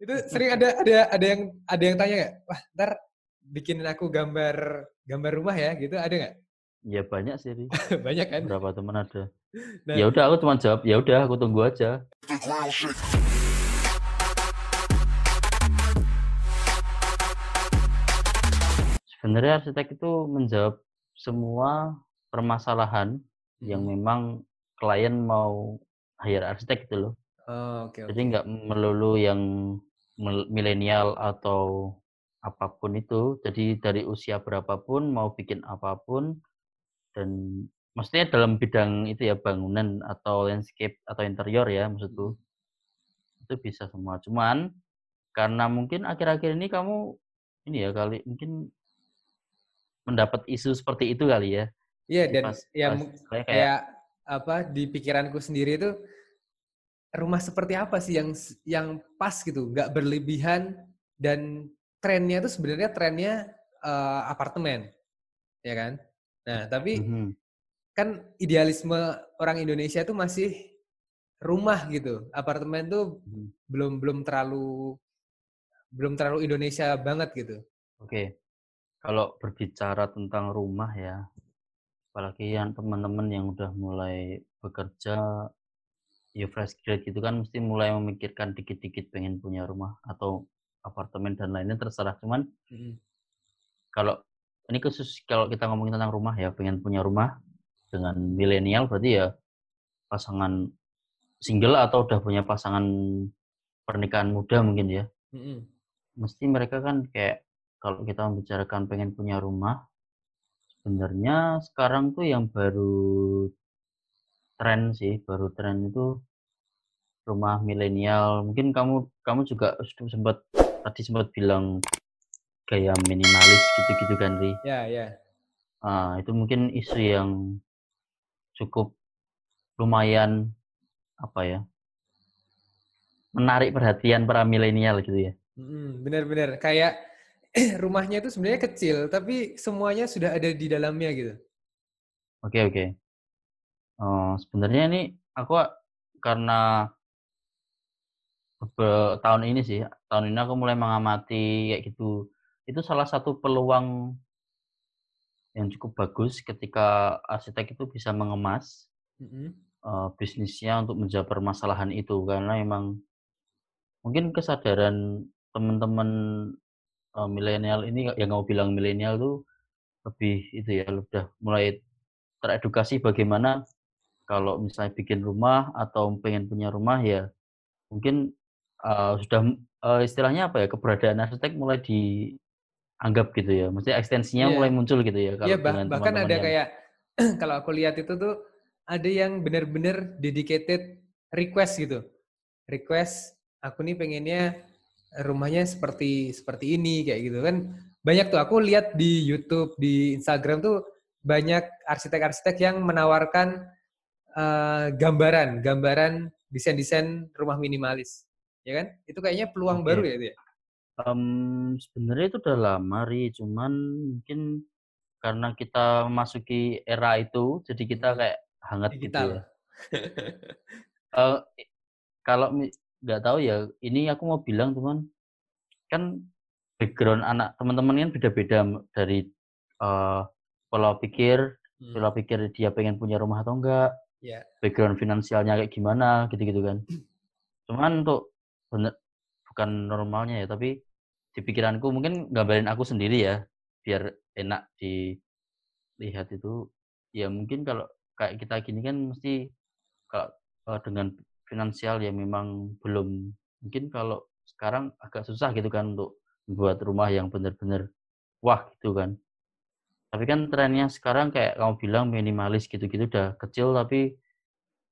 Itu sering ada ada ada yang ada yang tanya nggak? Wah, ntar bikinin aku gambar gambar rumah ya, gitu ada nggak? Ya banyak sih, Ri. Banyak kan? Berapa teman ada. Nah, Ya udah aku cuma jawab, ya udah aku tunggu aja. Sebenarnya arsitek itu menjawab semua permasalahan yang mm. memang klien mau hire arsitek gitu loh. Oh, oke oke. Jadi nggak melulu yang milenial atau apa pun itu. Jadi dari usia berapapun mau bikin apa pun dan maksudnya dalam bidang itu ya bangunan atau landscape atau interior ya maksudku itu bisa semua. Cuman karena mungkin akhir-akhir ini kamu ini ya kali mungkin mendapat isu seperti itu kali ya. Iya dan pas- ya pas- kayak kayak apa di pikiranku sendiri itu rumah seperti apa sih yang yang pas gitu, nggak berlebihan dan trennya itu sebenarnya trennya eh, apartemen, ya kan? Nah tapi Mhm. kan idealisme orang Indonesia itu masih rumah gitu, apartemen tuh Mhm. belum belum terlalu belum terlalu Indonesia banget gitu. Oke, kalau berbicara tentang rumah ya, apalagi yang teman-teman yang udah mulai bekerja, ya fresh grade gitu kan, mesti mulai memikirkan dikit-dikit pengen punya rumah atau apartemen dan lainnya terserah. Cuman kalau ini khusus kalau kita ngomongin tentang rumah ya, pengen punya rumah dengan milenial berarti ya pasangan single atau udah punya pasangan pernikahan muda mungkin ya. Mm-mm. mesti mereka kan kayak kalau kita membicarakan pengen punya rumah, sebenarnya sekarang tuh yang baru tren sih, baru tren itu rumah milenial. Mungkin kamu kamu juga sempat tadi sempat bilang gaya minimalis gitu-gitu kan, Ri. Ya ya. Ah, itu mungkin isu yang cukup lumayan apa ya? menarik perhatian para milenial gitu ya. Mm, Benar-benar kayak rumahnya itu sebenarnya kecil, tapi semuanya sudah ada di dalamnya gitu. Oke oke. Oh, sebenarnya ini aku karena tahun ini sih, tahun ini aku mulai mengamati kayak gitu. Itu salah satu peluang yang cukup bagus ketika arsitek itu bisa mengemas Mm-mm. eh, bisnisnya untuk menjawab permasalahan itu karena memang mungkin kesadaran teman-teman eh, milenial ini yang kamu bilang milenial tuh lebih itu ya udah mulai teredukasi bagaimana kalau misalnya bikin rumah atau pengen punya rumah ya mungkin eh, sudah eh, istilahnya apa ya keberadaan arsitek mulai dianggap gitu ya maksudnya ekstensinya Iya. mulai muncul gitu ya kalau Iya, bah- bahkan teman-teman ada yang- kayak kalau aku lihat itu tuh ada yang benar-benar dedicated request gitu. Request aku nih pengennya rumahnya seperti seperti ini kayak gitu kan. Banyak tuh aku lihat di YouTube, di Instagram tuh banyak arsitek-arsitek yang menawarkan eh, gambaran, gambaran desain-desain rumah minimalis. Ya kan? Itu kayaknya peluang Oke. baru ya itu ya. Em, sebenarnya itu udah lama ri cuman mungkin karena kita memasuki era itu jadi kita Hmm. kayak hangat gitu Digital. ya Eh, kalau nggak tahu ya, ini aku mau bilang teman, kan background anak teman-teman kan beda-beda dari eh, pola pikir, Hmm, pola pikir dia pengen punya rumah atau enggak, Ya. background finansialnya kayak gimana, gitu-gitu kan. Cuman untuk bener, bukan normalnya ya, tapi di pikiranku mungkin gambarin aku sendiri ya, biar enak dilihat itu. Ya mungkin kalau kayak kita gini kan mesti kalau eh, dengan finansial ya memang belum mungkin kalau sekarang agak susah gitu kan untuk membuat rumah yang benar-benar wah gitu kan. Tapi kan trennya sekarang kayak kamu bilang minimalis gitu-gitu udah kecil tapi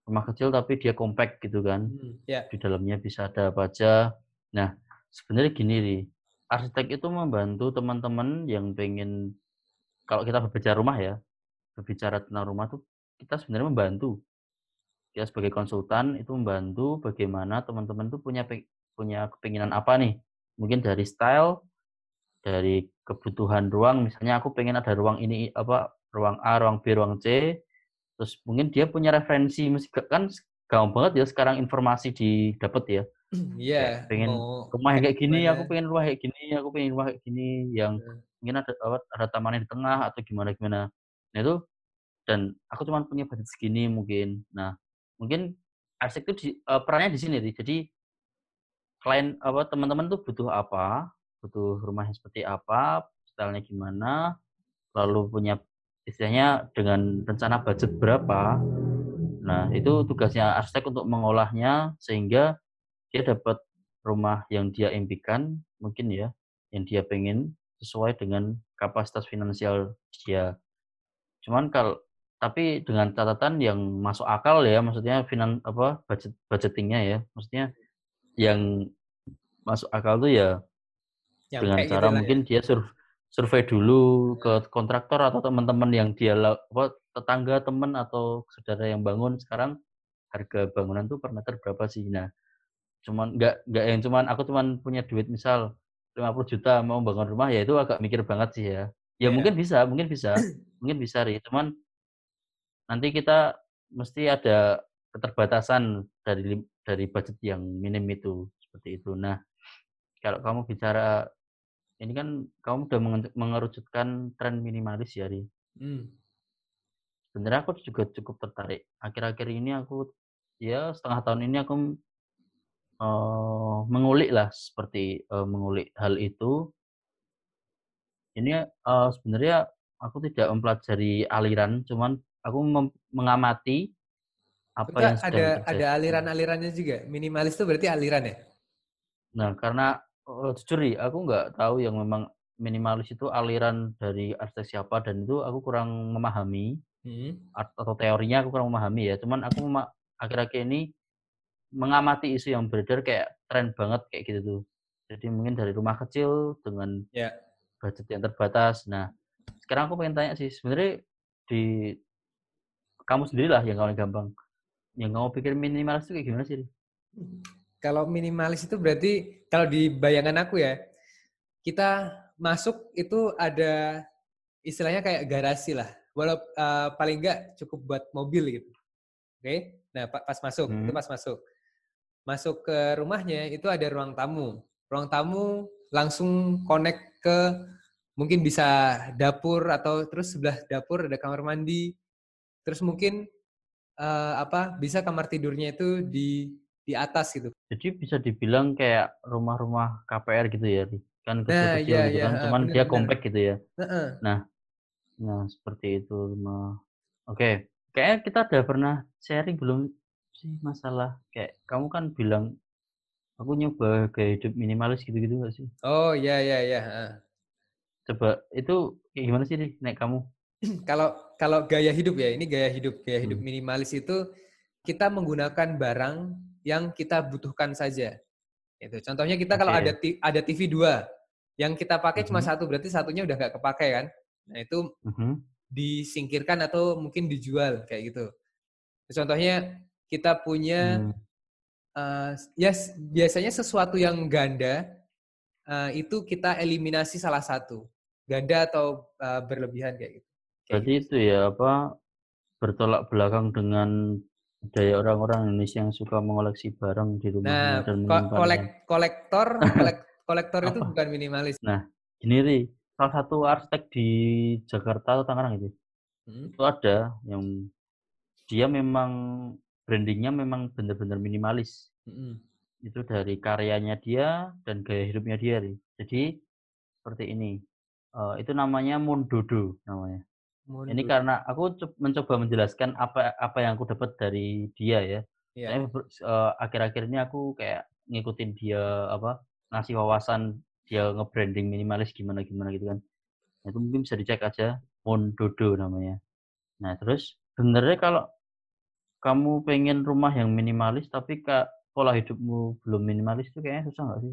rumah kecil tapi dia compact gitu kan. Hmm, Ya. Di dalamnya bisa ada apa aja. Nah, sebenarnya gini nih, arsitek itu membantu teman-teman yang pengen kalau kita berbicara rumah ya, berbicara tentang rumah tuh kita sebenarnya membantu kita sebagai konsultan itu membantu bagaimana teman-teman tuh punya punya kepinginan apa nih mungkin dari style dari kebutuhan ruang misalnya aku pengen ada ruang ini apa ruang A ruang B ruang C terus mungkin dia punya referensi mesti kan gampang banget ya sekarang informasi didapat ya Iya. pengen mau rumah yang kayak gini, aku gimana. pengen rumah kayak gini, aku pengen rumah kayak gini, yang Heeh. mungkin ada apa, ada tamannya di tengah atau gimana-gimana. Nah itu dan aku cuman punya budget segini mungkin. Nah, mungkin arsitek itu di eee, perannya di sini. Jadi klien apa, teman-teman tuh butuh apa, butuh rumah yang seperti apa, style-nya gimana, lalu punya istilahnya dengan rencana budget berapa. Nah, itu tugasnya arsitek untuk mengolahnya sehingga dia dapat rumah yang dia impikan mungkin ya, yang dia pengen sesuai dengan kapasitas finansial dia. Cuman kal tapi dengan catatan yang masuk akal ya, maksudnya finan apa, budget budgeting-nya ya. Maksudnya yang masuk akal tuh ya dengan Nyampe cara gitulah ya. mungkin dia sur survei dulu ke kontraktor atau teman-teman yang dia apa, tetangga, teman, atau saudara yang bangun sekarang harga bangunan tuh per meter berapa sih. Nah, cuman nggak nggak yang cuman aku cuman punya duit misal 50.000.000 mau bangun rumah, ya itu agak mikir banget sih ya. Ya Iya. mungkin bisa mungkin bisa mungkin bisa Ri, cuman nanti kita mesti ada keterbatasan dari dari budget yang minim itu, seperti itu. Nah, kalau kamu bicara ini kan kamu udah menge mengerucutkan tren minimalis ya, Ri. Mmm. Sebenarnya aku juga cukup tertarik. Akhir-akhir ini aku ya setengah tahun ini aku, eee, mengulik lah seperti, eee, mengulik hal itu. Ini, eee, sebenarnya aku tidak mempelajari aliran, cuman aku mengamati apa Enggak, yang sedang ada ada terjadi. aliran-alirannya juga? Minimalis itu berarti aliran ya? Nah, karena, eee, jujur nih, aku nggak tahu yang memang minimalis itu aliran dari arsitek siapa dan itu aku kurang memahami, at atau teorinya aku kurang memahami ya. Cuman aku akhir-akhir ini mengamati isu yang beredar kayak tren banget kayak gitu tuh. Jadi mungkin dari rumah kecil dengan Ya. budget yang terbatas. Nah, sekarang aku pengen tanya sih, sebenarnya di kamu sendirilah yang paling gampang, yang kamu pikir minimalis itu kayak gimana sih? Kalau minimalis itu berarti kalau di bayangan aku ya, kita masuk itu ada istilahnya kayak garasi lah. Walau eee, paling enggak cukup buat mobil gitu. Oke. Nah, pa pas masuk, itu Hmm. pas masuk. Masuk ke rumahnya itu ada ruang tamu. Ruang tamu langsung connect ke mungkin bisa dapur atau terus sebelah dapur ada kamar mandi. Terus mungkin, eee, apa, bisa kamar tidurnya itu di di atas gitu. Jadi bisa dibilang kayak rumah-rumah KPR gitu ya? Kan Nah, kecil-kecil iya gitu iya, kan, cuman bener dia bener. compact gitu ya. Heeh. Nah nah seperti itu rumah oke. Kayaknya kita udah pernah sharing belum sih masalah kayak kamu kan bilang, "Aku nyoba gaya hidup minimalis," gitu-gitu nggak sih? Oh, iya iya iya, heeh. Coba itu kayak gimana sih, Ri, nek kamu? Kalau kalau gaya hidup ya, ini gaya hidup. Gaya hidup Hmm. minimalis itu kita menggunakan barang yang kita butuhkan saja, gitu. Contohnya kita kalau ada ada TV 2, yang kita pakai cuma Mhm. 1, berarti satunya udah nggak kepakai kan. Nah, itu Mhm. disingkirkan atau mungkin dijual, kayak gitu. Contohnya kita punya, Mmm. eee, ya s biasanya sesuatu yang ganda, eee, itu kita eliminasi salah satu. Ganda atau, eee, berlebihan kayak gitu. Kayak Berarti gitu itu ya, apa, bertolak belakang dengan budaya orang-orang Indonesia yang suka mengoleksi barang di rumahnya Nah, dan ko kolek kolektor kolek kolektor itu bukan minimalis. Nah, gini, Ri, salah satu arsitek di Jakarta atau Tangerang itu, Mhm. itu ada yang dia memang branding-nya memang bener-bener minimalis. Mhm. Itu dari karyanya dia dan gaya hidupnya dia, Ri. Jadi seperti ini, eee, itu namanya Mondodo namanya. Ini Mundur. karena aku cob mencoba menjelaskan apa apa yang aku dapat dari dia ya. Iya. Soalnya ber eee, akhir-akhir ini aku kayak ngikutin dia, apa, ngasih wawasan dia nge-branding minimalis gimana-gimana gitu kan. Nah, itu mungkin bisa dicek aja, Mondodo namanya. Nah, terus sebenarnya kalau kamu pengen rumah yang minimalis tapi ka pola hidupmu belum minimalis itu kayaknya susah nggak sih?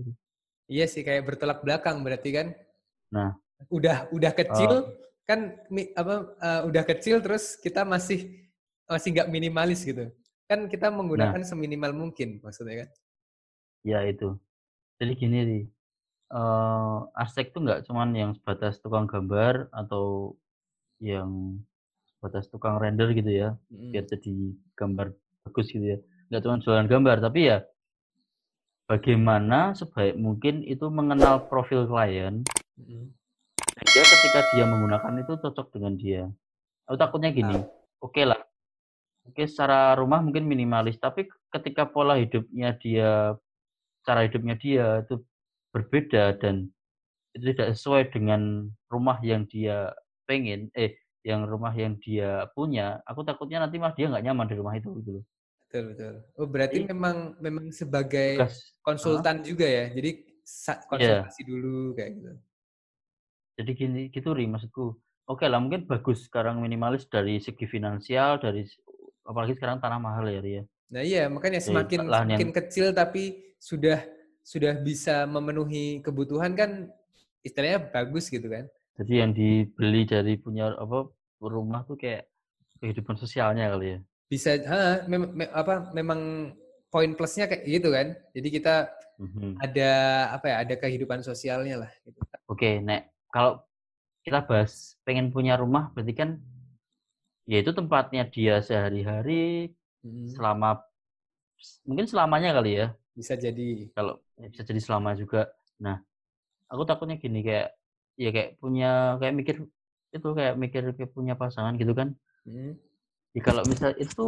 Iya sih, kayak bertolak belakang berarti kan. Nah. Udah udah kecil Eee kan apa, eee, udah kecil terus kita masih masih nggak minimalis gitu. Kan kita Nah. menggunakan seminimal mungkin maksudnya kan. Ya itu. Jadi gini, Ri, eee, arsitek itu nggak cuman yang sebatas tukang gambar atau yang sebatas tukang render gitu ya, biar Mhm. jadi gambar bagus gitu ya. Nggak cuman jualan gambar, tapi ya bagaimana sebaik mungkin itu mengenal profil klien Sehingga ketika dia menggunakan itu cocok dengan dia. Aku takutnya gini, oke lah, oke secara rumah mungkin minimalis, tapi ketika pola hidupnya dia, cara hidupnya dia itu berbeda dan itu tidak sesuai dengan rumah yang dia pengen, eh yang rumah yang dia punya, aku takutnya nanti malah dia nggak nyaman di rumah itu gitu loh. Betul betul. Oh berarti Jadi- memang memang sebagai Tugas konsultan juga ya. Jadi sa- konsultasi dulu kayak gitu. Jadi gini gitu Ri maksudku. Oke lah mungkin bagus sekarang minimalis dari segi finansial dari apalagi sekarang tanah mahal ya Ri ya. Nah iya makanya Jadi semakin lahan yang- semakin kecil tapi sudah sudah bisa memenuhi kebutuhan kan istilahnya bagus gitu kan. Jadi yang dibeli dari punya apa rumah tuh kayak kehidupan sosialnya kali ya. Bisa ha, mem- me- apa memang poin plusnya kayak gitu kan. Jadi kita Mhm. ada apa ya ada kehidupan sosialnya lah gitu. Oke, Nek, kalau kita bahas pengen punya rumah berarti kan ya itu tempatnya dia sehari-hari Hmm, selama mungkin selamanya kali ya. bisa jadi. kalau ya bisa jadi selama juga. Nah, aku takutnya gini kayak ya kayak punya kayak mikir itu kayak mikir kayak punya pasangan gitu kan. Hmm, Ya kalau misal itu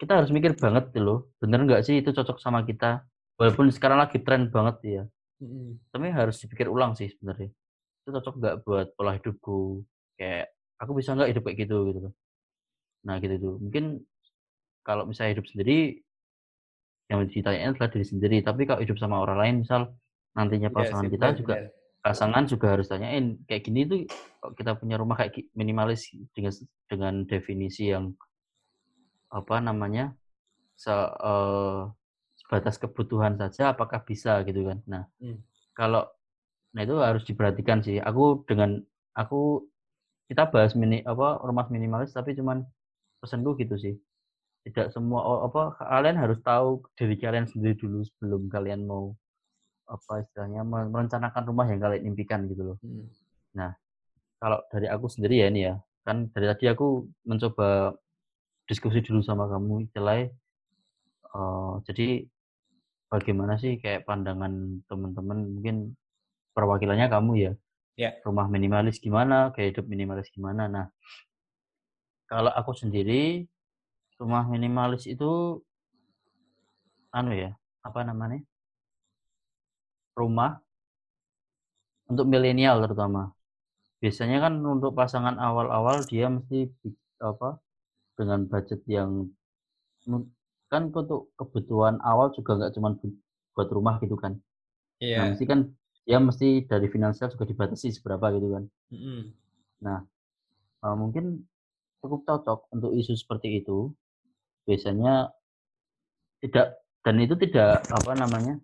kita harus mikir banget gitu loh. Bener nggak sih itu cocok sama kita? Walaupun sekarang lagi tren banget ya. hmm, Tapi harus dipikir ulang sih sebenarnya. Itu cocok nggak buat pola hidupku? Kayak aku bisa nggak hidup kayak gitu gitu loh. Nah gitu tuh. Mungkin kalau misalnya hidup sendiri yang ditanyain adalah diri sendiri. Tapi kalau hidup sama orang lain, misal nantinya Iya pasangan sih, kita juga pasangan juga harus tanyain kayak gini tuh kalau kita punya rumah kayak minimalis dengan dengan definisi yang apa namanya se, eh, sebatas kebutuhan saja apakah bisa gitu kan. Nah, Hmm. kalau nah itu harus diperhatikan sih. Aku dengan aku kita bahas mini apa rumah minimalis tapi cuman pesanku gitu sih tidak semua apa kalian harus tahu diri kalian sendiri dulu sebelum kalian mau apa istilahnya me- merencanakan rumah yang kalian impikan gitu loh. Hmm, Kalau dari aku sendiri ya ini ya, kan dari tadi aku mencoba diskusi dulu sama kamu istilahnya eh, jadi bagaimana sih kayak pandangan teman-teman mungkin perwakilannya kamu ya. Ya. Rumah minimalis gimana, kayak hidup minimalis gimana. Nah, kalau aku sendiri rumah minimalis itu anu ya, apa namanya? Rumah untuk milenial terutama. Biasanya kan untuk pasangan awal-awal dia mesti apa dengan budget yang kan untuk kebutuhan awal juga nggak cuma bu- buat rumah gitu kan. Nah, Iya. mesti kan dia mesti dari finansial juga dibatasi seberapa gitu kan. Hmm, Uh, mungkin cukup cocok untuk isu seperti itu. Biasanya tidak dan itu tidak apa namanya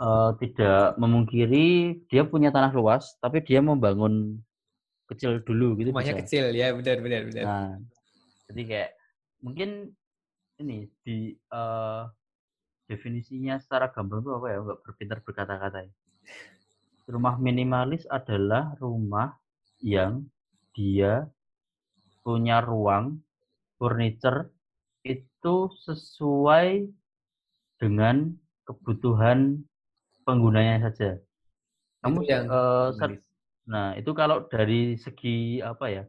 eh, tidak memungkiri dia punya tanah luas, tapi dia membangun kecil dulu gitu Rumahnya bisa. kecil ya benar benar benar. Nah, jadi kayak mungkin ini di eh, definisinya secara gamblang itu apa ya? Nggak berpintar berkata-kata ya. Rumah minimalis adalah rumah yang dia punya ruang furniture itu sesuai dengan kebutuhan penggunanya saja. Kamu Itu yang minimalis. Nah, itu kalau dari segi apa ya?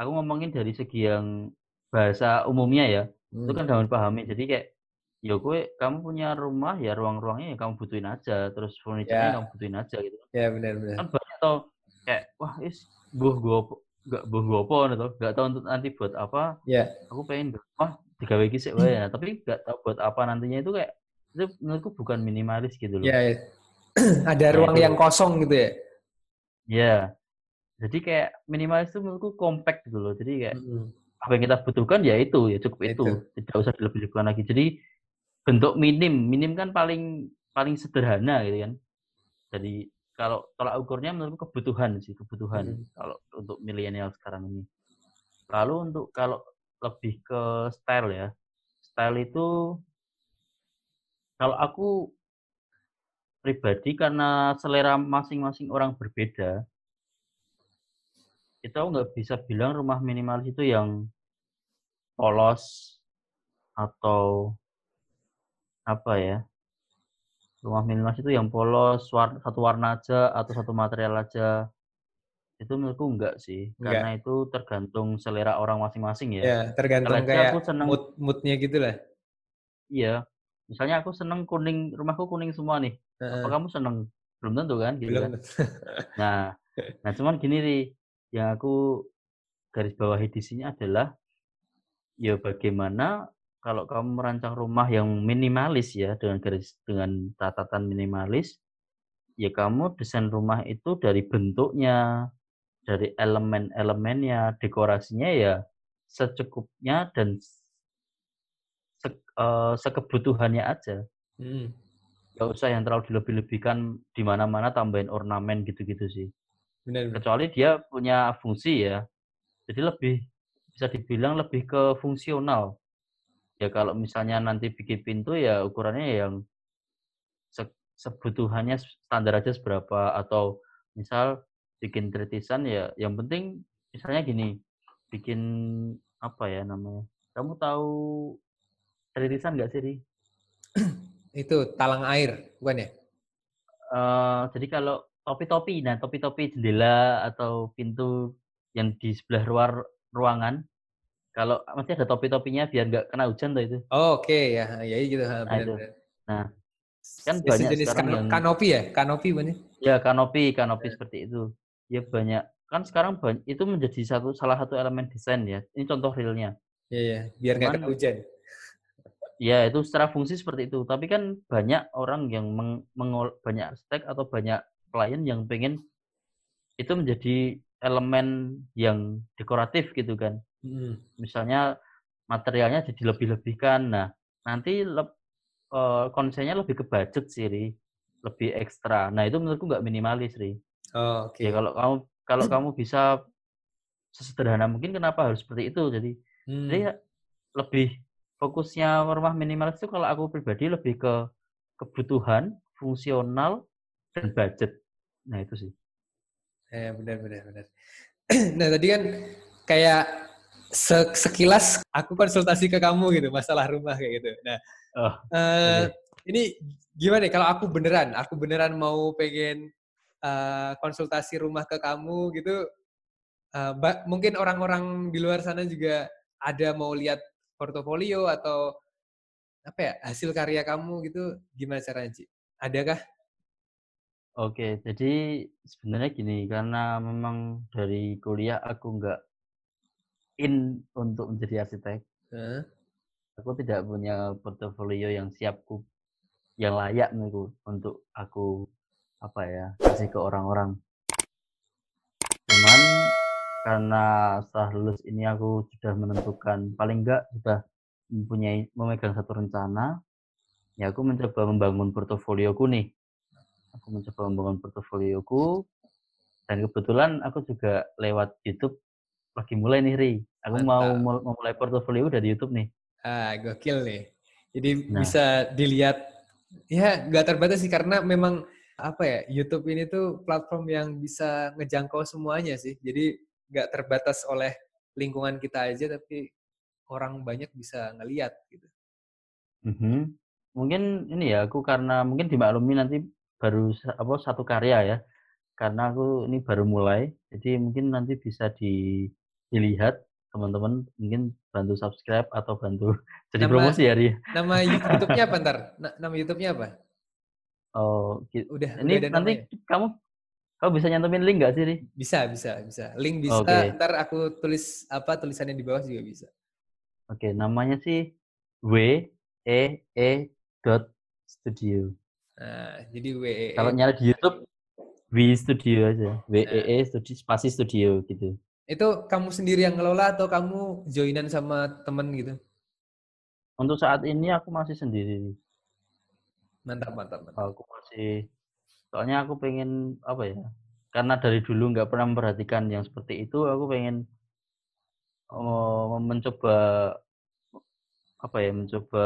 Aku ngomongin dari segi yang bahasa umumnya ya. Itu Hmm, kan gampang dipahami. Jadi kayak ya gue kamu punya rumah ya ruang-ruangnya ya kamu butuhin aja, terus furniture-nya Ya. kamu butuhin aja gitu. ya benar benar. Kan banyak tau kayak wah is buh gue gak buh gue apa gitu. Gak tahu untuk nanti buat apa. Ya. Aku pengen wah digawe iki sik wae. Nah, tapi gak tahu buat apa nantinya itu kayak itu menurutku bukan minimalis gitu loh. Ya, ya. ada Nah, ruang itu. yang kosong gitu ya. Ya. Jadi kayak minimalis itu menurutku compact gitu loh. Jadi kayak Hmm, apa yang kita butuhkan ya itu ya cukup itu, Itu. tidak usah dilebih-lebihkan lagi jadi bentuk minim. Minim kan paling paling sederhana gitu kan. Jadi kalau tolak ukurnya menurutku kebutuhan sih kebutuhan Hmm. kalau untuk milenial sekarang ini. Lalu untuk kalau lebih ke style ya. Style itu kalau aku pribadi karena selera masing-masing orang berbeda itu aku nggak bisa bilang rumah minimalis itu yang polos atau apa ya rumah minimalis itu yang polos, war satu warna aja atau satu material aja. Itu menurutku enggak sih, Enggak. karena itu tergantung selera orang masing-masing ya. Ya, tergantung kayak aku seneng mood mood-nya gitu lah. Iya. Misalnya aku seneng kuning, rumahku kuning semua nih. Apa Heeh. kamu seneng? Belum tentu kan, gitu Belum. kan. Nah, nah cuman gini Ri, yang aku garis bawahi di sini adalah ya bagaimana kalau kamu merancang rumah yang minimalis ya dengan garis dengan catatan minimalis, ya kamu desain rumah itu dari bentuknya, dari elemen-elemennya, dekorasinya ya secukupnya dan sek eee, sekebutuhannya aja. Mhm. Nggak usah yang terlalu dilebih-lebihkan di mana-mana tambahin ornamen gitu-gitu sih. Benar benar. Kecuali dia punya fungsi ya. Jadi lebih bisa dibilang lebih ke fungsional. Ya kalau misalnya nanti bikin pintu ya ukurannya yang se sebutuhannya standar aja seberapa atau misal bikin tritisan ya yang penting misalnya gini, bikin apa ya namanya, kamu tahu tritisan nggak sih, Ri? Itu talang air, bukan ya? Eee, jadi kalau topi-topi, nah topi-topi jendela atau pintu yang di sebelah luar ruangan, kalau masih ada topi-topinya biar nggak kena hujan tuh itu. Oh, oke ya, ya gitu, heeh, Nah benar itu. benar. Nah, kan Ya, banyak sejenis sekarang kano yang kanopi ya? Kanopi bukan ya? ya kanopi, kanopi Iya. seperti itu. Ya banyak kan sekarang ban itu menjadi satu salah satu elemen desain ya. Ini contoh realnya. Iya iya, biar nggak kena hujan. Ya itu secara fungsi seperti itu. Tapi kan banyak orang yang meng mengol banyak arsitek atau banyak klien yang pengen itu menjadi elemen yang dekoratif gitu kan. Misalnya materialnya jadi lebih-lebihkan. Nah, nanti leb eee, konsennya lebih ke budget sih, Ri. Lebih ekstra. Nah, itu menurutku nggak minimalis, Ri. Oh, Ya oke. kalau kamu kalau kamu bisa sesederhana mungkin kenapa harus seperti itu. Jadi jadi Hmm. ya lebih fokusnya rumah minimalis itu kalau aku pribadi lebih ke kebutuhan, fungsional, dan budget. Nah, itu sih. Ya, benar benar benar. Nah, tadi kan kayak sekilas aku konsultasi ke kamu gitu, masalah rumah kayak gitu. Nah, Oh, eee, oke. ini gimana nih kalau aku beneran aku beneran mau pengen, eee, konsultasi rumah ke kamu gitu, ba mungkin orang-orang di luar sana juga ada mau lihat portofolio atau apa ya, hasil karya kamu gitu, gimana caranya, Ci? Adakah? Oke, jadi sebenarnya gini, karena memang dari kuliah aku nggak in untuk menjadi arsitek. Heeh. Aku tidak punya portofolio yang siap ku yang layak menurutku untuk aku apa ya, kasih ke orang-orang. Cuman karena setelah lulus ini aku sudah menentukan paling enggak sudah mempunyai memegang satu rencana, ya aku mencoba membangun portofolioku nih. Aku mencoba membangun portofolioku dan kebetulan aku juga lewat YouTube lagi mulai nih, Ri. Aku mau Mantap. mul memulai portofolio dari YouTube nih. Ah, gokil nih. Jadi Nah. bisa dilihat ya nggak terbatas sih karena memang apa ya, YouTube ini tuh platform yang bisa ngejangkau semuanya sih. Jadi nggak terbatas oleh lingkungan kita aja tapi orang banyak bisa ngelihat gitu. Mhm. Mungkin ini ya, aku karena mungkin dimaklumi nanti baru apa, satu karya ya. Karena aku ini baru mulai, jadi mungkin nanti bisa di dilihat teman-teman mungkin bantu subscribe atau bantu jadi Nama promosi ya, Ri. nama YouTube-nya apa entar? Na nama YouTube-nya apa? Oh, Udah udah ini ada nanti namanya? kamu kamu bisa nyantumin link nggak sih, Ri? Bisa bisa bisa. Link bisa, Oke. entar aku tulis apa, tulisannya di bawah juga bisa. Oke, namanya sih W E E dot studio. Nah, jadi WEE Kalau nyari di YouTube W Studio aja. W E E studi spasi studio gitu. Itu kamu sendiri yang ngelola atau kamu joinan sama temen gitu? Untuk saat ini aku masih sendiri. Mantap mantap mantap. Aku masih soalnya aku pengen apa ya? Karena dari dulu nggak pernah memperhatikan yang seperti itu, aku pengen eee, mencoba apa ya, mencoba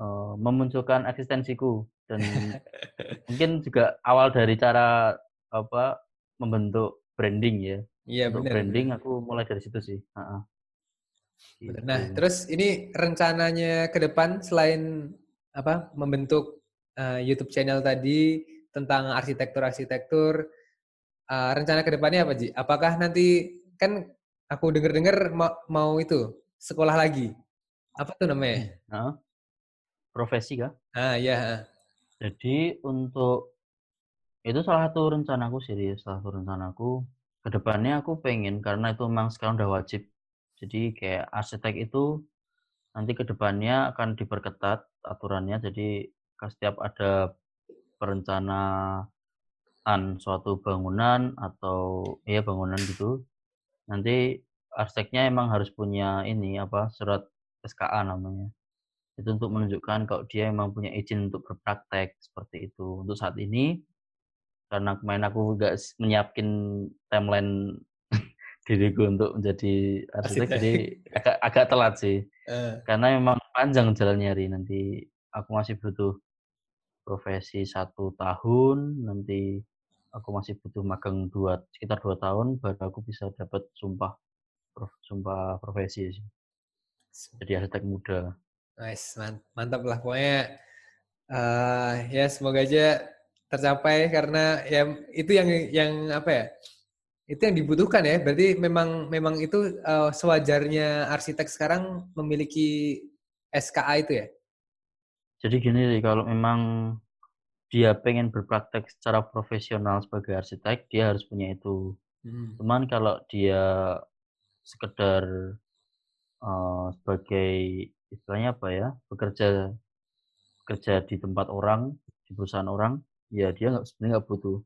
eee, memunculkan eksistensiku dan mungkin juga awal dari cara apa, membentuk branding ya. Iya Untuk benar branding aku mulai dari situ sih, heeh. Benar. Nah, Gitu. terus ini rencananya ke depan selain apa membentuk uh, YouTube channel tadi tentang arsitektur-arsitektur. Uh, rencana ke depannya apa Ji? Apakah nanti kan aku dengar-dengar mau, mau itu sekolah lagi? Apa tuh namanya? Nah, profesi kah? Ah ya. Jadi untuk itu salah satu rencanaku serius, salah satu rencanaku ke depannya aku pengen karena itu memang sekarang udah wajib. Jadi kayak arsitek itu nanti ke depannya akan diperketat aturannya. Jadi setiap ada perencanaan suatu bangunan atau ya bangunan gitu, nanti arsiteknya emang harus punya ini apa surat SKA namanya. Itu untuk menunjukkan kalau dia memang punya izin untuk berpraktek seperti itu. Untuk saat ini karena kemarin aku juga menyiapkan timeline diriku untuk menjadi arsitek, jadi agak agak telat sih. Uh. Karena memang panjang jalannya hari nanti aku masih butuh profesi satu tahun, nanti aku masih butuh magang dua sekitar dua tahun baru aku bisa dapat sumpah prof, sumpah profesi sih. Jadi arsitek muda. Nice, mantap lah pokoknya. Uh, ya semoga aja tercapai karena ya itu yang yang apa ya? Itu yang dibutuhkan ya. Berarti memang memang itu uh, sewajarnya arsitek sekarang memiliki SKA itu ya. Jadi gini kalau memang dia pengen berpraktek secara profesional sebagai arsitek, dia harus punya itu. Hmm. Cuman kalau dia sekedar uh, sebagai istilahnya apa ya bekerja bekerja di tempat orang di perusahaan orang ya dia nggak sebenarnya nggak butuh.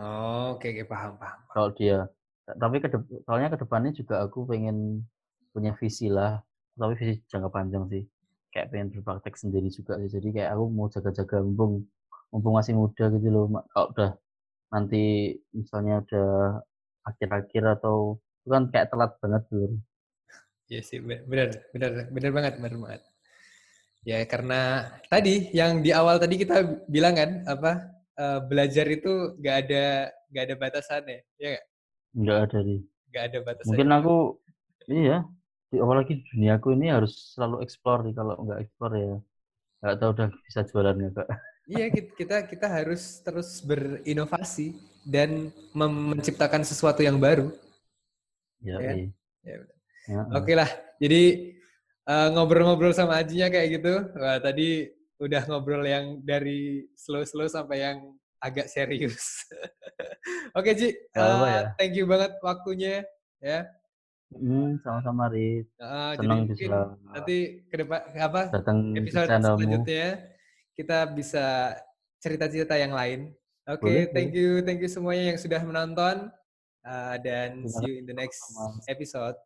Oh oke okay, okay, paham paham. Kalau dia tapi ke soalnya ke depannya juga aku pengen punya visi lah. Tapi visi jangka panjang sih. Kayak pengen berpraktek sendiri juga sih. Jadi kayak aku mau jaga-jaga mumpung mumpung masih muda gitu loh kalau udah nanti misalnya udah akhir-akhir atau itu kan kayak telat banget tuh. Iya sih, benar, benar, benar banget, benar banget. Ya karena tadi yang di awal tadi kita bilang kan apa uh, belajar itu gak ada gak ada batasan ya, ya gak? Nggak ada sih. Gak ada batasan. Mungkin aku iya di awal lagi dunia aku ini harus selalu explore nih kalau nggak explore ya nggak tahu udah bisa jualan nggak kak. Iya kita kita harus terus berinovasi dan menciptakan sesuatu yang baru. Ya, ya. Iya. ya ya. Oke lah. Jadi eh, ngobrol-ngobrol sama Ajinya kayak gitu. Wah, tadi udah ngobrol yang dari slow-slow sampai yang agak serius. Oke, Ji. Uh, ya. Thank you banget waktunya ya. Hmm, sama-sama Rit. Uh, Senang bisa nanti ke depan apa datang episode selanjutnya kita bisa cerita-cerita yang lain. Oke, okay, thank you, thank you semuanya yang sudah menonton. Uh, dan see you in the next episode.